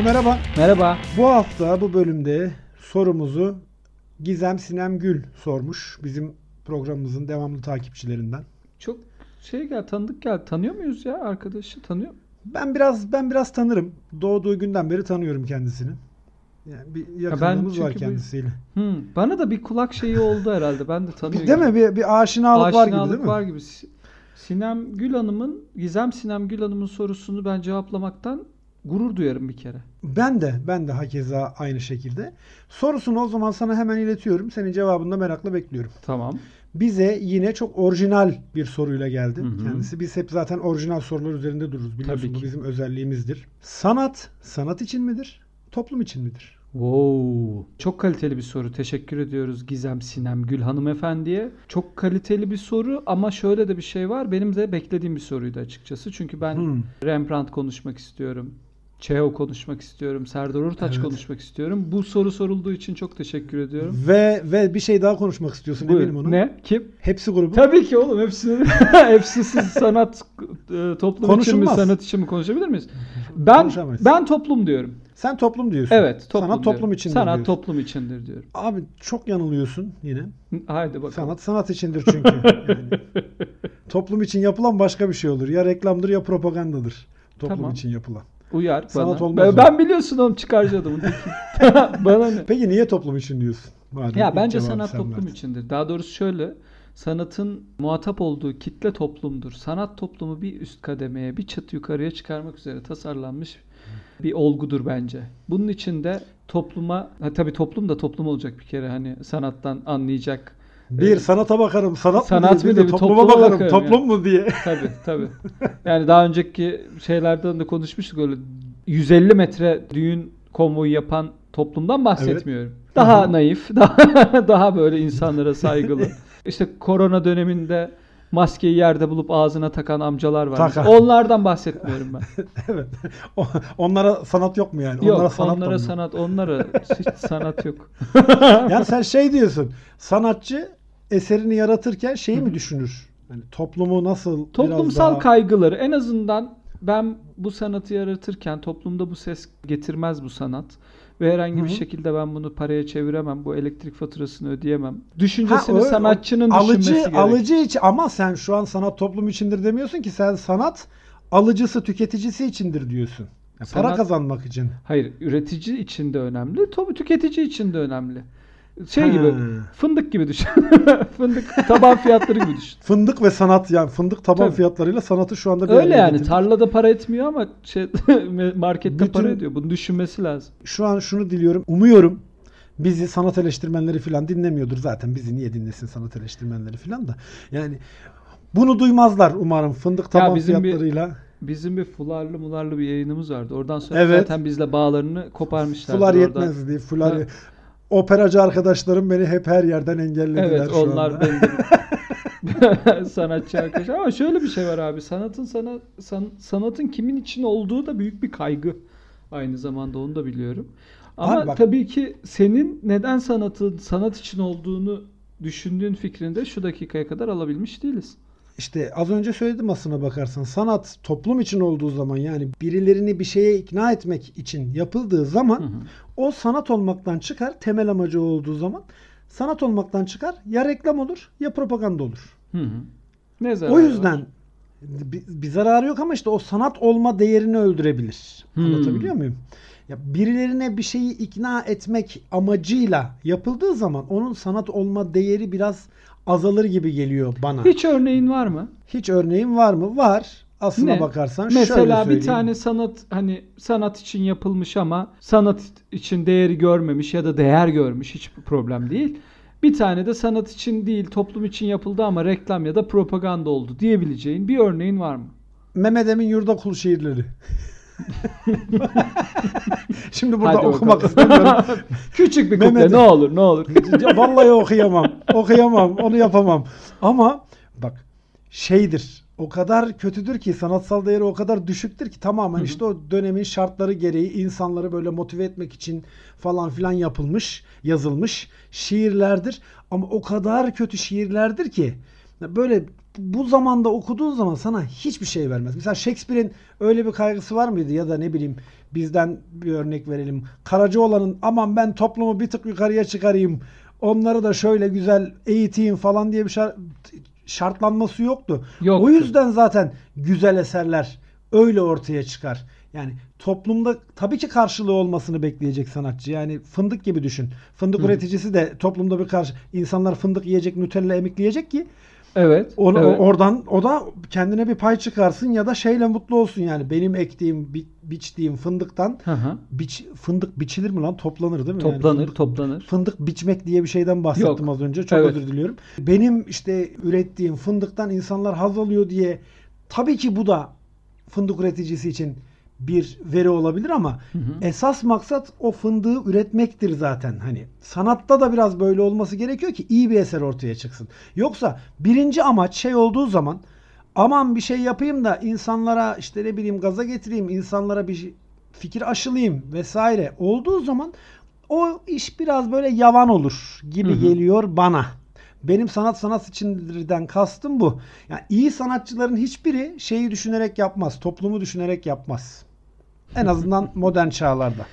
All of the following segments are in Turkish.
Onur merhaba. Merhaba. Bu hafta bu bölümde sorumuzu Gizem Sinem Gül sormuş. Bizim programımızın devamlı takipçilerinden. Çok şey gel tanıdık gel. Tanıyor muyuz ya arkadaşı? Tanıyor. Ben biraz ben biraz tanırım. Doğduğu günden beri tanıyorum kendisini. Yani bir yakınlığımız var çünkü bu- kendisiyle. Hmm, bana da bir kulak şeyi oldu herhalde. Ben de tanıyorum. Değil mi? Bir, bir aşinalık, var gibi değil mi? var gibi. Si- Sinem Gül Hanım'ın, Gizem Sinem Gül Hanım'ın sorusunu ben cevaplamaktan gurur duyarım bir kere. Ben de ben de hakeza aynı şekilde. Sorusunu o zaman sana hemen iletiyorum. Senin cevabını da merakla bekliyorum. Tamam. Bize yine çok orijinal bir soruyla geldi Hı hı. kendisi. Biz hep zaten orijinal sorular üzerinde dururuz. Biliyorsun Tabii bu ki. bizim özelliğimizdir. Sanat, sanat için midir? Toplum için midir? Wow. Çok kaliteli bir soru. Teşekkür ediyoruz Gizem Sinem Gül hanımefendiye. Çok kaliteli bir soru ama şöyle de bir şey var. Benim de beklediğim bir soruydu açıkçası. Çünkü ben Hmm. Rembrandt konuşmak istiyorum. Çehov konuşmak istiyorum. Serdar Ortaç Evet. konuşmak istiyorum. Bu soru sorulduğu için çok teşekkür ediyorum. Ve ve bir şey daha konuşmak istiyorsun Buyur. eminim onu. Ne? Kim? Hepsi grubu. Tabii ki oğlum hepsini hepsi siz sanat e, toplum için mi sanat için mi konuşabilir miyiz? Ben ben toplum diyorum. Sen toplum diyorsun. Evet, toplum Sanat diyorum. toplum içindir Sanat diyorsun. toplum içindir diyorum. Abi çok yanılıyorsun yine. Haydi bakalım. Sanat sanat içindir çünkü. Yani. Toplum için yapılan başka bir şey olur. Ya reklamdır ya propagandadır. Toplum Tamam. için yapılan. Uyar Sanat bana. olmaz ben, ben biliyorsun oğlum çıkarcı bana ne? Peki niye toplum için diyorsun? Madem Ya bence sanat toplum verdin. içindir. Daha doğrusu şöyle. Sanatın muhatap olduğu kitle toplumdur. Sanat toplumu bir üst kademeye, bir çıt yukarıya çıkarmak üzere tasarlanmış bir olgudur bence. Bunun için de topluma, ha tabii toplum da toplum olacak bir kere hani sanattan anlayacak. Bir sanata bakarım. Sanat, Sanat mı diye. mı Bir de diye, bir topluma topluma bakarım. bakarım Toplum mu diye. Tabii tabii. Yani daha önceki şeylerden de konuşmuştuk öyle 150 metre düğün konvoyu yapan toplumdan bahsetmiyorum. Daha Hı hı. naif, daha daha böyle insanlara saygılı. İşte korona döneminde maskeyi yerde bulup ağzına takan amcalar var. Takan. Onlardan bahsetmiyorum ben. evet. O- Onlara sanat yok mu yani? yok, onlara sanat onlara sanat, onlara hiç sanat yok. Yani sen şey diyorsun. Sanatçı eserini yaratırken şeyi mi düşünür? Yani toplumu nasıl Toplumsal biraz daha... kaygıları en azından ben bu sanatı yaratırken toplumda bu ses getirmez bu sanat ve herhangi Hı bir hı. şekilde ben bunu paraya çeviremem, bu elektrik faturasını ödeyemem. Ha, Düşüncesini o- sanatçının alıcı, düşünmesi gerek. Alıcı için ama sen şu an sanat toplum içindir demiyorsun ki sen sanat alıcısı tüketicisi içindir diyorsun. Ya para Sanat- kazanmak için. Hayır, üretici için de önemli, tabii tüketici için de önemli. Şey Ha. gibi, fındık gibi düşün. fındık taban fiyatları gibi düşün. Fındık ve sanat yani fındık taban Tabii. fiyatlarıyla sanatı şu anda bir Öyle yani getirdik. tarlada para etmiyor ama şey markette Bütün- para ediyor. Bunu düşünmesi lazım. Şu an şunu diliyorum. Umuyorum bizi sanat eleştirmenleri falan dinlemiyordur zaten. Bizi niye dinlesin sanat eleştirmenleri falan da. Yani bunu duymazlar umarım fındık taban bizim bir- fiyatlarıyla. Bizim bir fularlı mularlı bir yayınımız vardı. Oradan sonra Evet. zaten bizle bağlarını koparmışlar. Fular yetmez diye. Fular Ha. Operacı arkadaşlarım beni hep her yerden engellediler Evet şu onlar anda. sanatçı arkadaşlar. Ama şöyle bir şey var abi. Sanatın sana san- sanatın kimin için olduğu da büyük bir kaygı. Aynı zamanda onu da biliyorum. Ama Abi bak- tabii ki senin neden sanatın sanat için olduğunu düşündüğün fikrinde şu dakikaya kadar alabilmiş değiliz. İşte az önce söyledim aslına bakarsan sanat toplum için olduğu zaman yani birilerini bir şeye ikna etmek için yapıldığı zaman Hı hı. o sanat olmaktan çıkar temel amacı olduğu zaman sanat olmaktan çıkar ya reklam olur ya propaganda olur. Hı hı. Ne zararı O var? yüzden bir, bir zararı yok ama işte o sanat olma değerini öldürebilir. Hmm. Anlatabiliyor muyum? Ya birilerine bir şeyi ikna etmek amacıyla yapıldığı zaman onun sanat olma değeri biraz azalır gibi geliyor bana. Hiç, Hiç örneğin var mı? örneğin var mı? Var. Aslına Ne? bakarsan şöyle Mesela bir tane sanat hani sanat için yapılmış ama sanat için değeri görmemiş ya da değer görmüş hiç problem değil. Bir tane de sanat için değil toplum için yapıldı ama reklam ya da propaganda oldu diyebileceğin bir örneğin var mı? Mehmet Emin Yurdakul şiirleri. Şimdi burada Hadi okumak istemiyorum. Küçük bir Mehmet- ne olur ne olur. Vallahi okuyamam. Okuyamam. Onu yapamam. Ama bak şeydir. O kadar kötüdür ki sanatsal değeri o kadar düşüktür ki tamamen Hı hı. işte o dönemin şartları gereği insanları böyle motive etmek için falan filan yapılmış, yazılmış şiirlerdir. Ama o kadar kötü şiirlerdir ki böyle bu zamanda okuduğun zaman sana hiçbir şey vermez. Mesela Shakespeare'in öyle bir kaygısı var mıydı ya da ne bileyim bizden bir örnek verelim. Karacaoğlan'ın aman ben toplumu bir tık yukarıya çıkarayım. Onları da şöyle güzel eğiteyim falan diye bir şart, şartlanması yoktu. Yoktu. O yüzden zaten güzel eserler öyle ortaya çıkar. Yani toplumda tabii ki karşılığı olmasını bekleyecek sanatçı. Yani fındık gibi düşün. Fındık Hı. üreticisi de toplumda bir karşı insanlar fındık yiyecek, Nutella emikleyecek ki Evet. onu, evet. oradan o da kendine bir pay çıkarsın ya da şeyle mutlu olsun yani. Benim ektiğim, bi- biçtiğim fındıktan Hı hı. biç fındık biçilir mi lan? Toplanır değil mi? Yani Toplanır, fındık- toplanır. Fındık biçmek diye bir şeyden bahsettim Yok. az önce. Çok Evet. özür diliyorum. Benim işte ürettiğim fındıktan insanlar haz alıyor diye tabii ki bu da fındık üreticisi için bir veri olabilir ama Hı hı. esas maksat o fındığı üretmektir zaten. Hani sanatta da biraz böyle olması gerekiyor ki iyi bir eser ortaya çıksın. Yoksa birinci amaç şey olduğu zaman aman bir şey yapayım da insanlara işte ne bileyim gaza getireyim, insanlara bir fikir aşılayayım vesaire olduğu zaman o iş biraz böyle yavan olur gibi Hı hı. geliyor bana. Benim sanat sanat içindirden kastım bu. Yani iyi sanatçıların hiçbiri şeyi düşünerek yapmaz, toplumu düşünerek yapmaz. En azından modern çağlarda.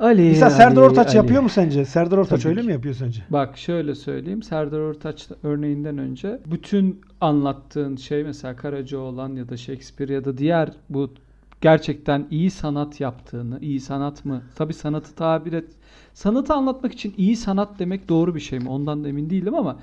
Ali. Mesela Serdar Ali, Ortaç Ali. yapıyor mu sence? Serdar Ortaç Tabii öyle ki. mi yapıyor sence? Bak şöyle söyleyeyim. Serdar Ortaç örneğinden önce bütün anlattığın şey mesela Karacaoğlan ya da Shakespeare ya da diğer bu gerçekten iyi sanat yaptığını, iyi sanat mı? Tabii sanatı tabir et. Sanatı anlatmak için iyi sanat demek doğru bir şey mi? Ondan da emin değilim ama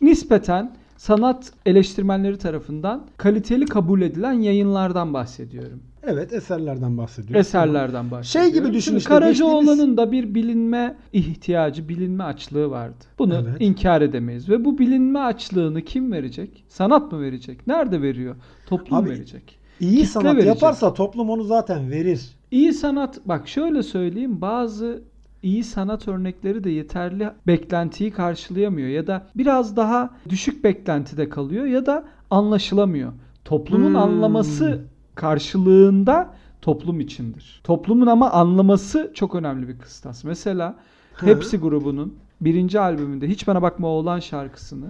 nispeten sanat eleştirmenleri tarafından kaliteli kabul edilen yayınlardan bahsediyorum. Evet, eserlerden bahsediyoruz. Eserlerden bahsediyorum. Şey gibi düşün Şimdi işte, Karacaoğlan'ın da bir bilinme ihtiyacı, bilinme açlığı vardı. Bunu Evet. inkar edemeyiz. Ve bu bilinme açlığını kim verecek? Sanat mı verecek? Nerede veriyor? Toplum Abi, verecek. İyi kitle sanat verecek. yaparsa toplum onu zaten verir. İyi sanat, bak şöyle söyleyeyim bazı iyi sanat örnekleri de yeterli beklentiyi karşılayamıyor ya da biraz daha düşük beklentide kalıyor ya da anlaşılamıyor. Toplumun Hmm. anlaması karşılığında toplum içindir. Toplumun ama anlaması çok önemli bir kıstas. Mesela. Hepsi grubunun birinci albümünde Hiç Bana Bakma Oğlan şarkısını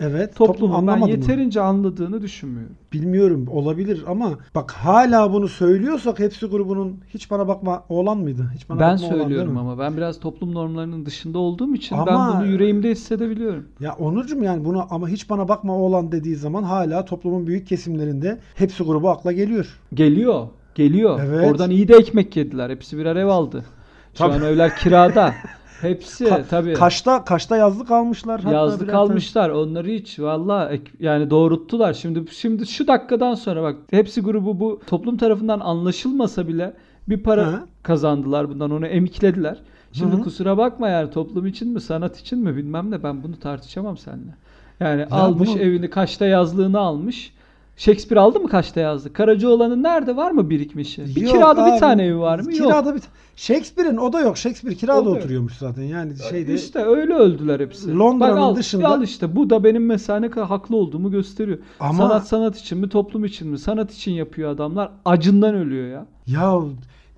Evet, toplum toplumun ben anlamadı mı? yeterince anladığını düşünmüyorum. Bilmiyorum olabilir ama bak hala bunu söylüyorsak hepsi grubunun hiç bana bakma oğlan mıydı? Hiç bana ben oğlan söylüyorum mi? ama ben biraz toplum normlarının dışında olduğum için Ama- ben bunu yüreğimde hissedebiliyorum. Ya Onurcuğum yani bunu ama hiç bana bakma oğlan dediği zaman hala toplumun büyük kesimlerinde hepsi grubu akla geliyor. Geliyor, geliyor. Evet. Oradan iyi de ekmek yediler. Hepsi birer ev aldı. Şu Tabii. an evler kirada. Hepsi Ka- tabii. Kaşta kaşta yazlık almışlar. hatta Yazlık tane. almışlar. Onları hiç valla yani doğrulttular. Şimdi şimdi şu dakikadan sonra bak hepsi grubu bu toplum tarafından anlaşılmasa bile bir para Hı. kazandılar bundan onu emiklediler. Şimdi Hı. kusura bakma yani toplum için mi sanat için mi bilmem ne ben bunu tartışamam seninle. Yani Ya almış bunu- evini kaçta yazlığını almış. Shakespeare aldı mı kaçta yazlık? Karacaoğlan'ın nerede var mı birikmişi? Bir Yok kirada abi, bir tane evi var mı? Yok. Kirada bir Shakespeare'in o da yok. Shakespeare kirada O yok. oturuyormuş zaten. Yani şeyde İşte öyle öldüler hepsi. Londra'nın Bak al, dışında- al işte bu da benim mesela ne kadar haklı olduğumu gösteriyor. Ama- Sanat sanat için mi toplum için mi? Sanat için yapıyor adamlar. Acından ölüyor ya. ya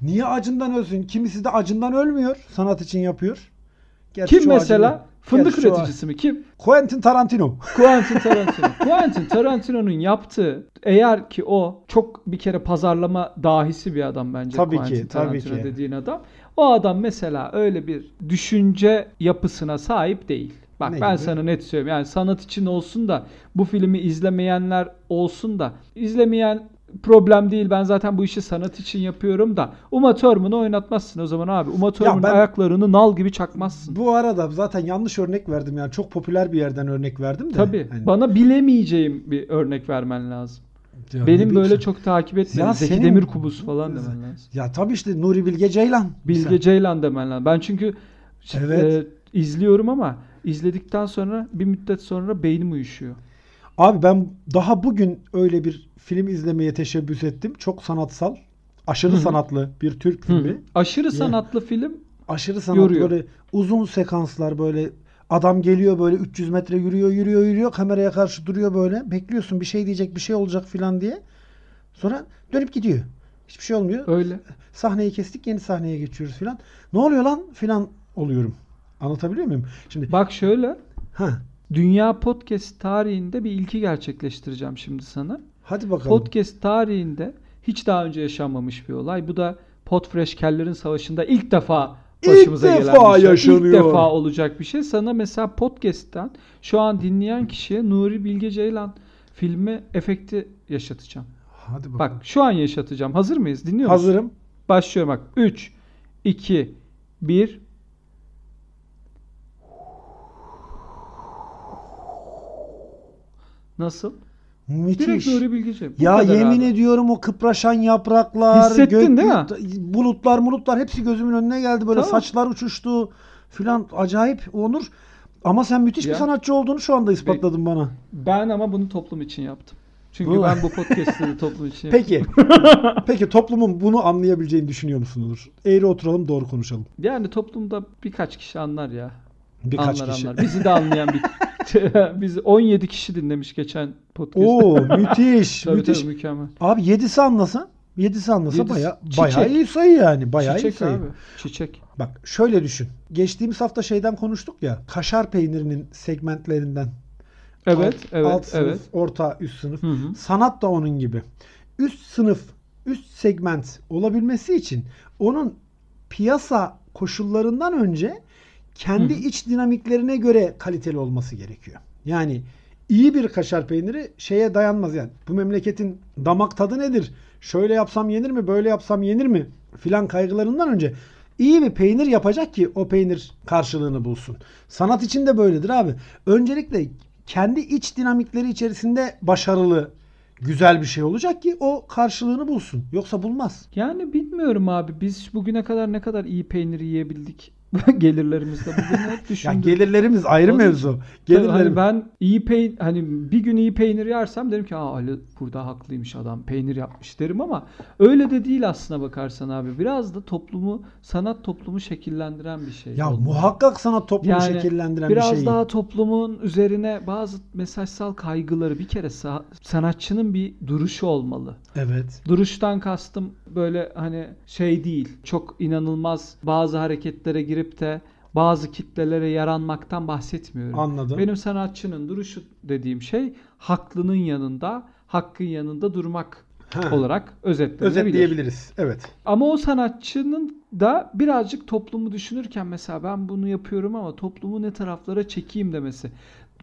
niye acından ölsün? Kimisi de acından ölmüyor. Sanat için yapıyor. Gerçi Kim mesela? acını- Fındık şu üreticisi mi? Kim? Quentin Tarantino. Quentin Tarantino. Quentin Tarantino'nun yaptığı eğer ki o çok bir kere pazarlama dahisi bir adam bence Tabii Quentin ki, tabii Tarantino ki. dediğin adam. O adam mesela öyle bir düşünce yapısına sahip değil. Bak Ne ben gibi? sana net söyleyeyim. Yani sanat için olsun da bu filmi izlemeyenler olsun da izlemeyen problem değil. Ben zaten bu işi sanat için yapıyorum da Uma Thurman'ı oynatmazsın o zaman abi. Uma Thurman'ın ben- ayaklarını nal gibi çakmazsın. Bu arada zaten yanlış örnek verdim yani çok popüler bir yerden örnek verdim de. Tabii. Hani- Bana bilemeyeceğim bir örnek vermen lazım. Ya Benim böyle çok takip etmedim. Ya Zeki senin- Demirkubuz falan demen lazım. Ya tabii işte Nuri Bilge Ceylan. Bilge Sen- Ceylan demen lazım. Ben çünkü Evet. e, izliyorum ama izledikten sonra bir müddet sonra beynim uyuşuyor. Abi ben daha bugün öyle bir film izlemeye teşebbüs ettim. Çok sanatsal, aşırı Hı hı. sanatlı bir Türk filmi. Aşırı Ya. sanatlı film Aşırı sanatlı Yoruyor. böyle uzun sekanslar böyle adam geliyor böyle 300 metre yürüyor yürüyor yürüyor kameraya karşı duruyor böyle bekliyorsun bir şey diyecek bir şey olacak filan diye. Sonra dönüp gidiyor. Hiçbir şey olmuyor. öyle. Sahneyi kestik yeni sahneye geçiyoruz filan. Ne oluyor lan filan oluyorum. Anlatabiliyor muyum? Şimdi Bak şöyle ha Dünya podcast tarihinde bir ilki gerçekleştireceğim şimdi sana. Hadi bakalım. Podcast tarihinde hiç daha önce yaşanmamış bir olay. Bu da Podfresh Kellerin Savaşı'nda ilk defa İlk başımıza gelen defa bir şey. yaşanıyor. İlk defa olacak bir şey. Sana mesela podcast'ten şu an dinleyen kişiye Nuri Bilge Ceylan filmi efekti yaşatacağım. Hadi bakalım. Bak şu an yaşatacağım. Hazır mıyız? Dinliyor musun? Hazırım. Başlıyorum bak. 3, 2, 1. Nasıl? Direkt Müthiş. Nuri Bilge Ceylan. Bu Ya yemin abi. ediyorum o kıpraşan yapraklar, Hissettin değil mi? bulutlar, mulutlar hepsi gözümün önüne geldi. Böyle Tamam. saçlar uçuştu filan. Acayip Onur. Ama sen müthiş Ya. bir sanatçı olduğunu şu anda ispatladın bana. Ben ama bunu toplum için yaptım. Çünkü ben bu podcast'ı da toplum için. Peki. Peki toplumun bunu anlayabileceğini düşünüyor musun Onur? Eğri oturalım doğru konuşalım. Yani toplumda birkaç kişi anlar ya. Birkaç anlar kişi. anlar. Bizi de anlayan bir Bizi 17 kişi dinlemiş geçen podcast. Oo müthiş. Tabii müthiş. tabii mükemmel. Abi yedisi anlasa, yedisi anlasa Yedisi- baya bayağı iyi sayı yani. Bayağı iyi sayı. abi. Çiçek. Bak şöyle düşün. Geçtiğimiz hafta şeyden konuştuk ya. Kaşar peynirinin segmentlerinden. Evet, alt, evet, alt sınıf, evet. orta, üst sınıf. Hı hı. Sanat da onun gibi. Üst sınıf, üst segment olabilmesi için onun piyasa koşullarından önce kendi Hı iç dinamiklerine göre kaliteli olması gerekiyor. Yani iyi bir kaşar peyniri şeye dayanmaz yani. Bu memleketin damak tadı nedir? Şöyle yapsam yenir mi? Böyle yapsam yenir mi? Filan kaygılarından önce iyi bir peynir yapacak ki o peynir karşılığını bulsun. Sanat için de böyledir abi. Öncelikle kendi iç dinamikleri içerisinde başarılı, güzel bir şey olacak ki o karşılığını bulsun. Yoksa bulmaz. Yani bilmiyorum abi biz bugüne kadar ne kadar iyi peynir yiyebildik gelirlerimizde bugün hep Ya düşündüm. gelirlerimiz ayrı Onun- mevzu. Tabii Gelirlerim. Hani ben iyi peyn hani bir gün iyi peynir yersem derim ki Aa, Ali burada haklıymış adam peynir yapmış derim ama öyle de değil aslına bakarsan abi. Biraz da toplumu sanat toplumu şekillendiren bir şey. ya olmalı. muhakkak sana toplumu Yani şekillendiren Biraz bir şey. daha toplumun üzerine bazı mesajsal kaygıları bir kere sa- sanatçının bir duruşu olmalı. Evet. Duruştan kastım böyle hani şey değil. Çok inanılmaz bazı hareketlere girip de bazı kitlelere yaranmaktan bahsetmiyorum. Anladım. Benim sanatçının duruşu dediğim şey haklının yanında, hakkın yanında durmak Ha. olarak özetlenebilir. Özetleyebiliriz. Evet. Ama o sanatçının da birazcık toplumu düşünürken mesela ben bunu yapıyorum ama toplumu ne taraflara çekeyim demesi.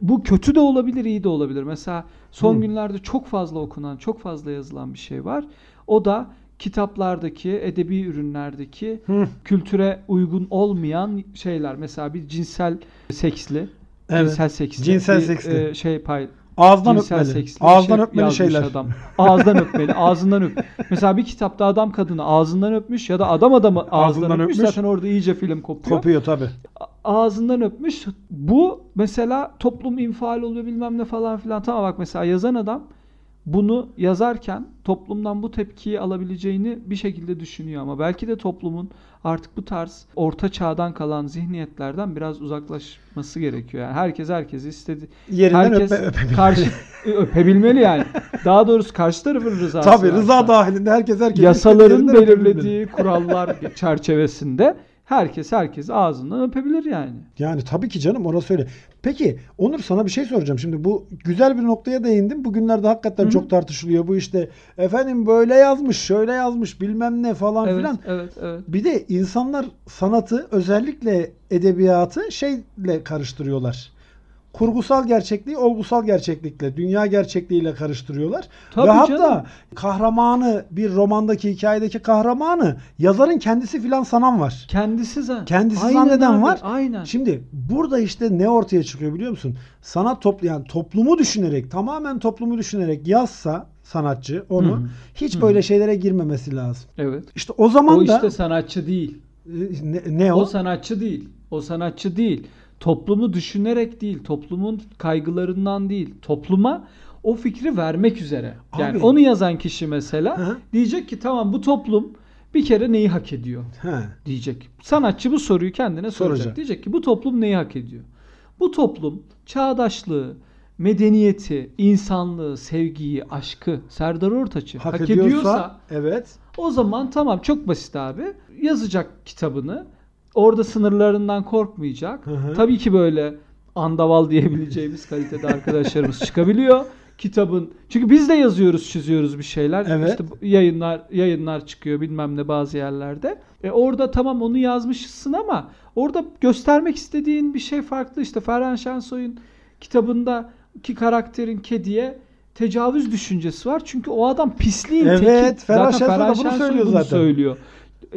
Bu kötü de olabilir, iyi de olabilir. Mesela son Hı. günlerde çok fazla okunan, çok fazla yazılan bir şey var. O da kitaplardaki, edebi ürünlerdeki Hı. kültüre uygun olmayan şeyler. Mesela bir cinsel seksli, Evet. cinsel seksli, Cinsel bir, seksli. e, şey pay, Ağızdan öpmeli. seksli Ağızdan şey öpmeli şeyler. Adam. Ağızdan öpmeli. Ağzından öp. Mesela bir kitapta adam kadını ağzından öpmüş ya da adam adamı ağzından, Ağzından öpmüş. öpmüş. Zaten orada iyice film kopuyor. Kopuyor tabi. Ağzından öpmüş. Bu mesela toplum infial oluyor bilmem ne falan filan. Tamam bak mesela yazan adam bunu yazarken toplumdan bu tepkiyi alabileceğini bir şekilde düşünüyor ama belki de toplumun artık bu tarz orta çağdan kalan zihniyetlerden biraz uzaklaşması gerekiyor. Yani herkes herkesi istedi. Yerinden Herkes öpe, öpebilir. karşı öpebilmeli yani. Daha doğrusu karşı tarafın rızası. Tabii rıza varsa. dahilinde herkes herkes Yasaların yerinden öpebilmeli. belirlediği kurallar çerçevesinde herkes herkes ağzından öpebilir yani. Yani tabii ki canım orası öyle. Peki Onur sana bir şey soracağım. Şimdi bu güzel bir noktaya değindim. Bugünlerde hakikaten Hı çok tartışılıyor bu işte. Efendim böyle yazmış, şöyle yazmış, bilmem ne falan Evet, filan. evet, evet. Bir de insanlar sanatı özellikle edebiyatı şeyle karıştırıyorlar. Kurgusal gerçekliği olgusal gerçeklikle, dünya gerçekliğiyle karıştırıyorlar. Tabii Ve hatta canım. kahramanı, bir romandaki hikayedeki kahramanı yazarın kendisi filan sanan var. Kendisi zaten. Kendisi Aynen zanneden abi, var. Aynen. Şimdi burada işte ne ortaya çıkıyor biliyor musun? Sanat toplu yani toplumu düşünerek, tamamen toplumu düşünerek yazsa sanatçı onu Hı hı. hiç Hı böyle şeylere girmemesi lazım. Evet. İşte o zaman O da işte sanatçı değil. e, ne, ne o? O sanatçı değil. O sanatçı değil. Toplumu düşünerek değil, toplumun kaygılarından değil, topluma o fikri vermek üzere. Yani Abi. onu yazan kişi mesela hı. diyecek ki tamam bu toplum bir kere neyi hak ediyor He. diyecek. Sanatçı bu soruyu kendine soracak. Soracak. Diyecek ki bu toplum neyi hak ediyor? Bu toplum çağdaşlığı, medeniyeti, insanlığı, sevgiyi, aşkı, Serdar Ortaç'ı Hak, hak, ediyorsa, ediyorsa evet. o zaman tamam çok basit abi. Yazacak kitabını. Orada sınırlarından korkmayacak. Hı hı. Tabii ki böyle andaval diyebileceğimiz kalitede arkadaşlarımız çıkabiliyor. Kitabın çünkü biz de yazıyoruz, çiziyoruz bir şeyler. Evet. İşte yayınlar yayınlar çıkıyor bilmem ne bazı yerlerde. E orada tamam onu yazmışsın ama orada göstermek istediğin bir şey farklı. İşte Ferhan Şensoy'un kitabında ki karakterin kediye tecavüz düşüncesi var. Çünkü o adam pisliğin Evet, teki. Ferhan Zaten Şensoy da bunu söylüyor bunu zaten. söylüyor.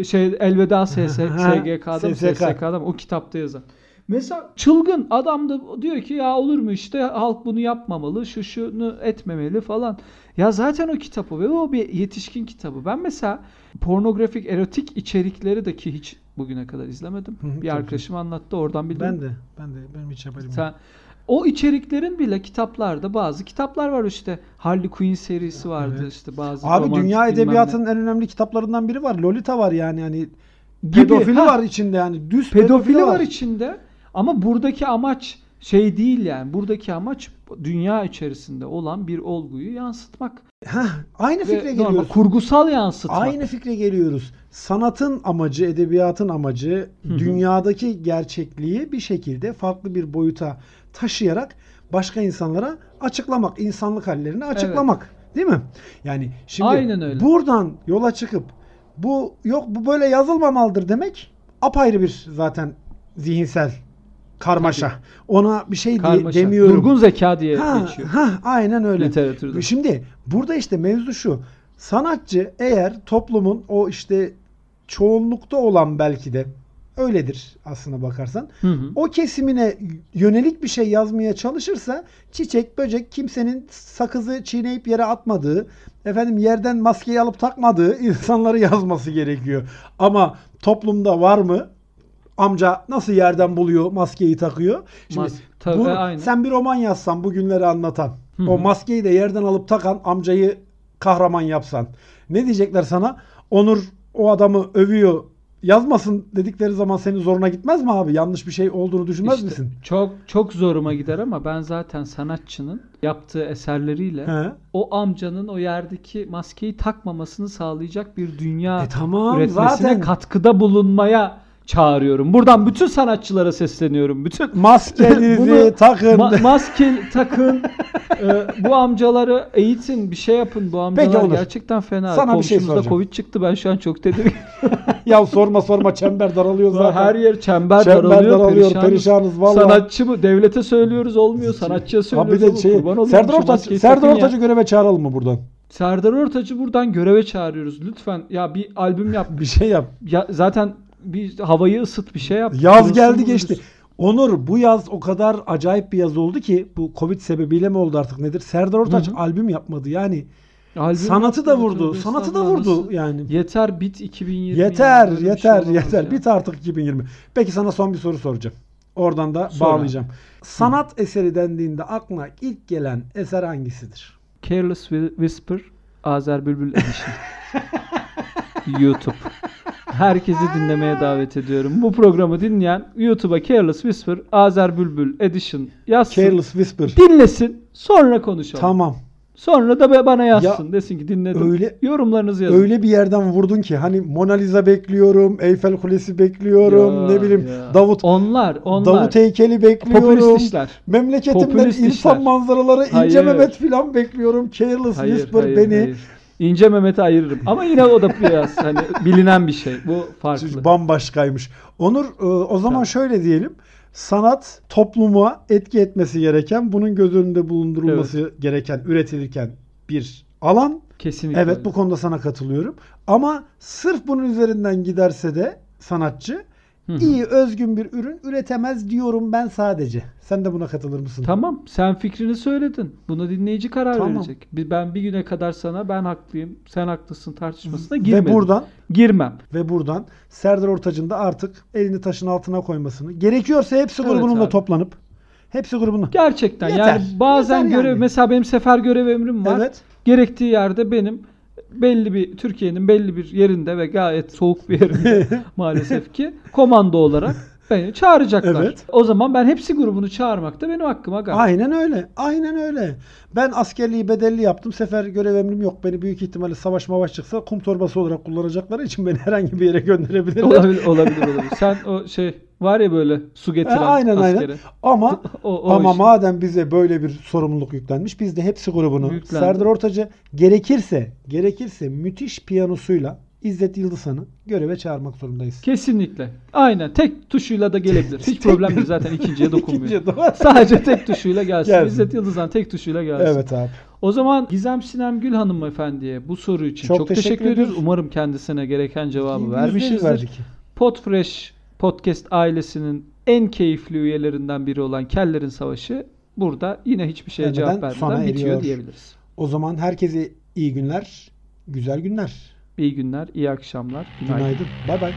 Şey elveda SS, SGK'da mı SSK. SSK'da mı o kitapta yazan. Mesela çılgın adam da diyor ki ya olur mu işte halk bunu yapmamalı, şu şunu etmemeli falan. Ya zaten o kitabı ve o bir yetişkin kitabı. Ben mesela pornografik, erotik içerikleri de ki hiç bugüne kadar izlemedim. Hı hı, bir arkadaşım anlattı oradan bildim. Ben de. Ben de. Benim hiç haberim yok. O içeriklerin bile kitaplarda bazı kitaplar var işte Harley Quinn serisi vardı Evet. işte bazı Abi dünya edebiyatının en önemli kitaplarından biri var. Lolita var yani hani Gibi, pedofili ha. var içinde yani. Düz pedofili var içinde ama buradaki amaç şey değil yani buradaki amaç dünya içerisinde olan bir olguyu yansıtmak Heh, aynı ve fikre normal geliyoruz. kurgusal yansıtmak. Aynı fikre geliyoruz. Sanatın amacı, edebiyatın amacı Hı hı. dünyadaki gerçekliği bir şekilde farklı bir boyuta taşıyarak başka insanlara açıklamak, insanlık hallerini açıklamak. Değil mi? Yani şimdi Aynen öyle. buradan yola çıkıp bu yok bu böyle yazılmamalıdır demek apayrı bir zaten zihinsel karmaşa. Ona bir şey Karmaşa. demiyorum. Durgun zeka diye ha, geçiyor ha, aynen öyle. literatürde. Şimdi burada işte mevzu şu. Sanatçı eğer toplumun o işte çoğunlukta olan belki de öyledir aslına bakarsan. Hı hı. O kesimine yönelik bir şey yazmaya çalışırsa çiçek, böcek kimsenin sakızı çiğneyip yere atmadığı, efendim yerden maskeyi alıp takmadığı insanları yazması gerekiyor. Ama toplumda var mı? Amca nasıl yerden buluyor, maskeyi takıyor? Şimdi Mas- tabii, bunu- aynen. sen bir roman yazsan bugünleri anlatan, Hı o hı. maskeyi de yerden alıp takan amcayı kahraman yapsan. Ne diyecekler sana? Onur o adamı övüyor. Yazmasın dedikleri zaman senin zoruna gitmez mi abi? Yanlış bir şey olduğunu düşünmez İşte misin? Çok çok zoruma gider ama ben zaten sanatçının yaptığı eserleriyle He. o amcanın o yerdeki maskeyi takmamasını sağlayacak bir dünya E tamam üretmesine zaten katkıda bulunmaya çağırıyorum. Buradan bütün sanatçılara sesleniyorum. Bütün maskenizi Bunu takın. ma- maske takın. e, bu amcaları eğitin, bir şey yapın. Bu amcalar Onur. gerçekten fena. Sana bir şey soracağım. Covid çıktı. Ben şu an çok tedirgin. ya sorma sorma çember daralıyor zaten. Her yer çember, Çember daralıyor. daralıyor, perişanız. perişanız vallahi. Sanatçı mı? Devlete söylüyoruz olmuyor. Sanatçıya söylüyoruz. bir de şey olurum Serdar Ortaç Serdar. Ortaç'ı göreve çağıralım mı buradan? Serdar Ortaç'ı buradan göreve çağırıyoruz. Lütfen ya bir albüm yap. Bir şey yap. Ya zaten bir havayı ısıt bir şey yap. Yaz geldi geçti. Onur bu yaz o kadar acayip bir yaz oldu ki bu Covid sebebiyle mi oldu artık nedir? Serdar Ortaç Hı hı. albüm yapmadı. Yani Albüm sanatı da vurdu. Sanatı da vurdu yani. Yeter bit 2020. Yeter, ya. Böyle bir yeter, şey yeter. ya. Bit artık 2020. Peki sana son bir soru soracağım. Oradan da Sor abi. bağlayacağım. Sanat eseri dendiğinde aklına ilk gelen eser hangisidir? Careless Whi- Whisper Azer Bülbül Edition. YouTube. Herkesi dinlemeye davet ediyorum. Bu programı dinleyen YouTube'a Careless Whisper Azer Bülbül Edition yazsın. Careless Whisper. Dinlesin. Sonra konuşalım. Tamam. Sonra da bana yazsın. Desin ki dinledim. öyle- Yorumlarınızı yazın. Öyle bir yerden vurdun ki hani Mona Lisa bekliyorum, Eyfel Kulesi bekliyorum, Ya, ne bileyim ya. Davut Onlar, onlar. Davut heykeli bekliyorum. Popülist işler. Memleketimden Popülist insan işler. manzaraları İnce Hayır. Mehmet filan bekliyorum. Careless Hayır, Whisper hayır, beni hayır. İnce Mehmet'i ayırırım. Ama yine o da biraz hani bilinen bir şey. Bu farklı. bambaşkaymış. Onur e, o zaman Tamam. şöyle diyelim. Sanat topluma etki etmesi gereken, bunun göz önünde bulundurulması gereken, üretilirken bir alan. Kesinlikle. Evet öyle. bu konuda sana katılıyorum. Ama sırf bunun üzerinden giderse de sanatçı Hı hı. iyi özgün bir ürün üretemez diyorum ben sadece. Sen de buna katılır mısın? Tamam sen fikrini söyledin. Buna dinleyici karar Tamam. verecek. Ben bir güne kadar sana ben haklıyım, sen haklısın tartışmasına girmedim. Ve buradan Girmem. ve buradan Serdar Ortaç'ın da artık elini taşın altına koymasını gerekiyorsa hepsi Evet grubunun da toplanıp hepsi grubunun. Gerçekten Yeter. yani bazen Yeter görev yani. mesela benim sefer görev emrim var. Evet. Gerektiği yerde benim belli bir Türkiye'nin belli bir yerinde ve gayet soğuk bir yerinde maalesef ki komando olarak Beni çağıracaklar. Evet. O zaman ben hepsi grubunu çağırmak da benim hakkım aga. Aynen öyle. Aynen öyle. Ben askerliği bedelli yaptım. Sefer görev emrim yok. Beni büyük ihtimalle savaş mavaş çıksa kum torbası olarak kullanacakları için beni herhangi bir yere gönderebilirler. olabilir, olabilir, olabilir. Sen o şey var ya böyle su getiren Ha, aynen askere. aynen. Ama O, o ama iş. madem bize böyle bir sorumluluk yüklenmiş biz de hepsi grubunu Yüklendi. Serdar Ortaç'ı gerekirse gerekirse müthiş piyanosuyla İzzet Yıldızhan'ı göreve çağırmak zorundayız. Kesinlikle. Aynen. Tek tuşuyla da gelebilir. Hiç problem değil. Zaten ikinciye dokunmuyor. İkinciye. Sadece tek tuşuyla gelsin. Gelsin. İzzet Yıldızhan tek tuşuyla gelsin. Evet abi. O zaman Gizem Sinem Gül hanımefendiye bu soru için çok, Çok teşekkür, teşekkür ediyoruz. ediyoruz. Umarım kendisine gereken cevabı vermişizdir. Podfresh Podcast ailesinin en keyifli üyelerinden biri olan Kellerin Savaşı burada yine hiçbir şeye Vermeden cevap vermeden bitiyor diyebiliriz. O zaman herkese iyi günler, güzel günler. İyi günler, iyi akşamlar. Günaydın. Bay bay.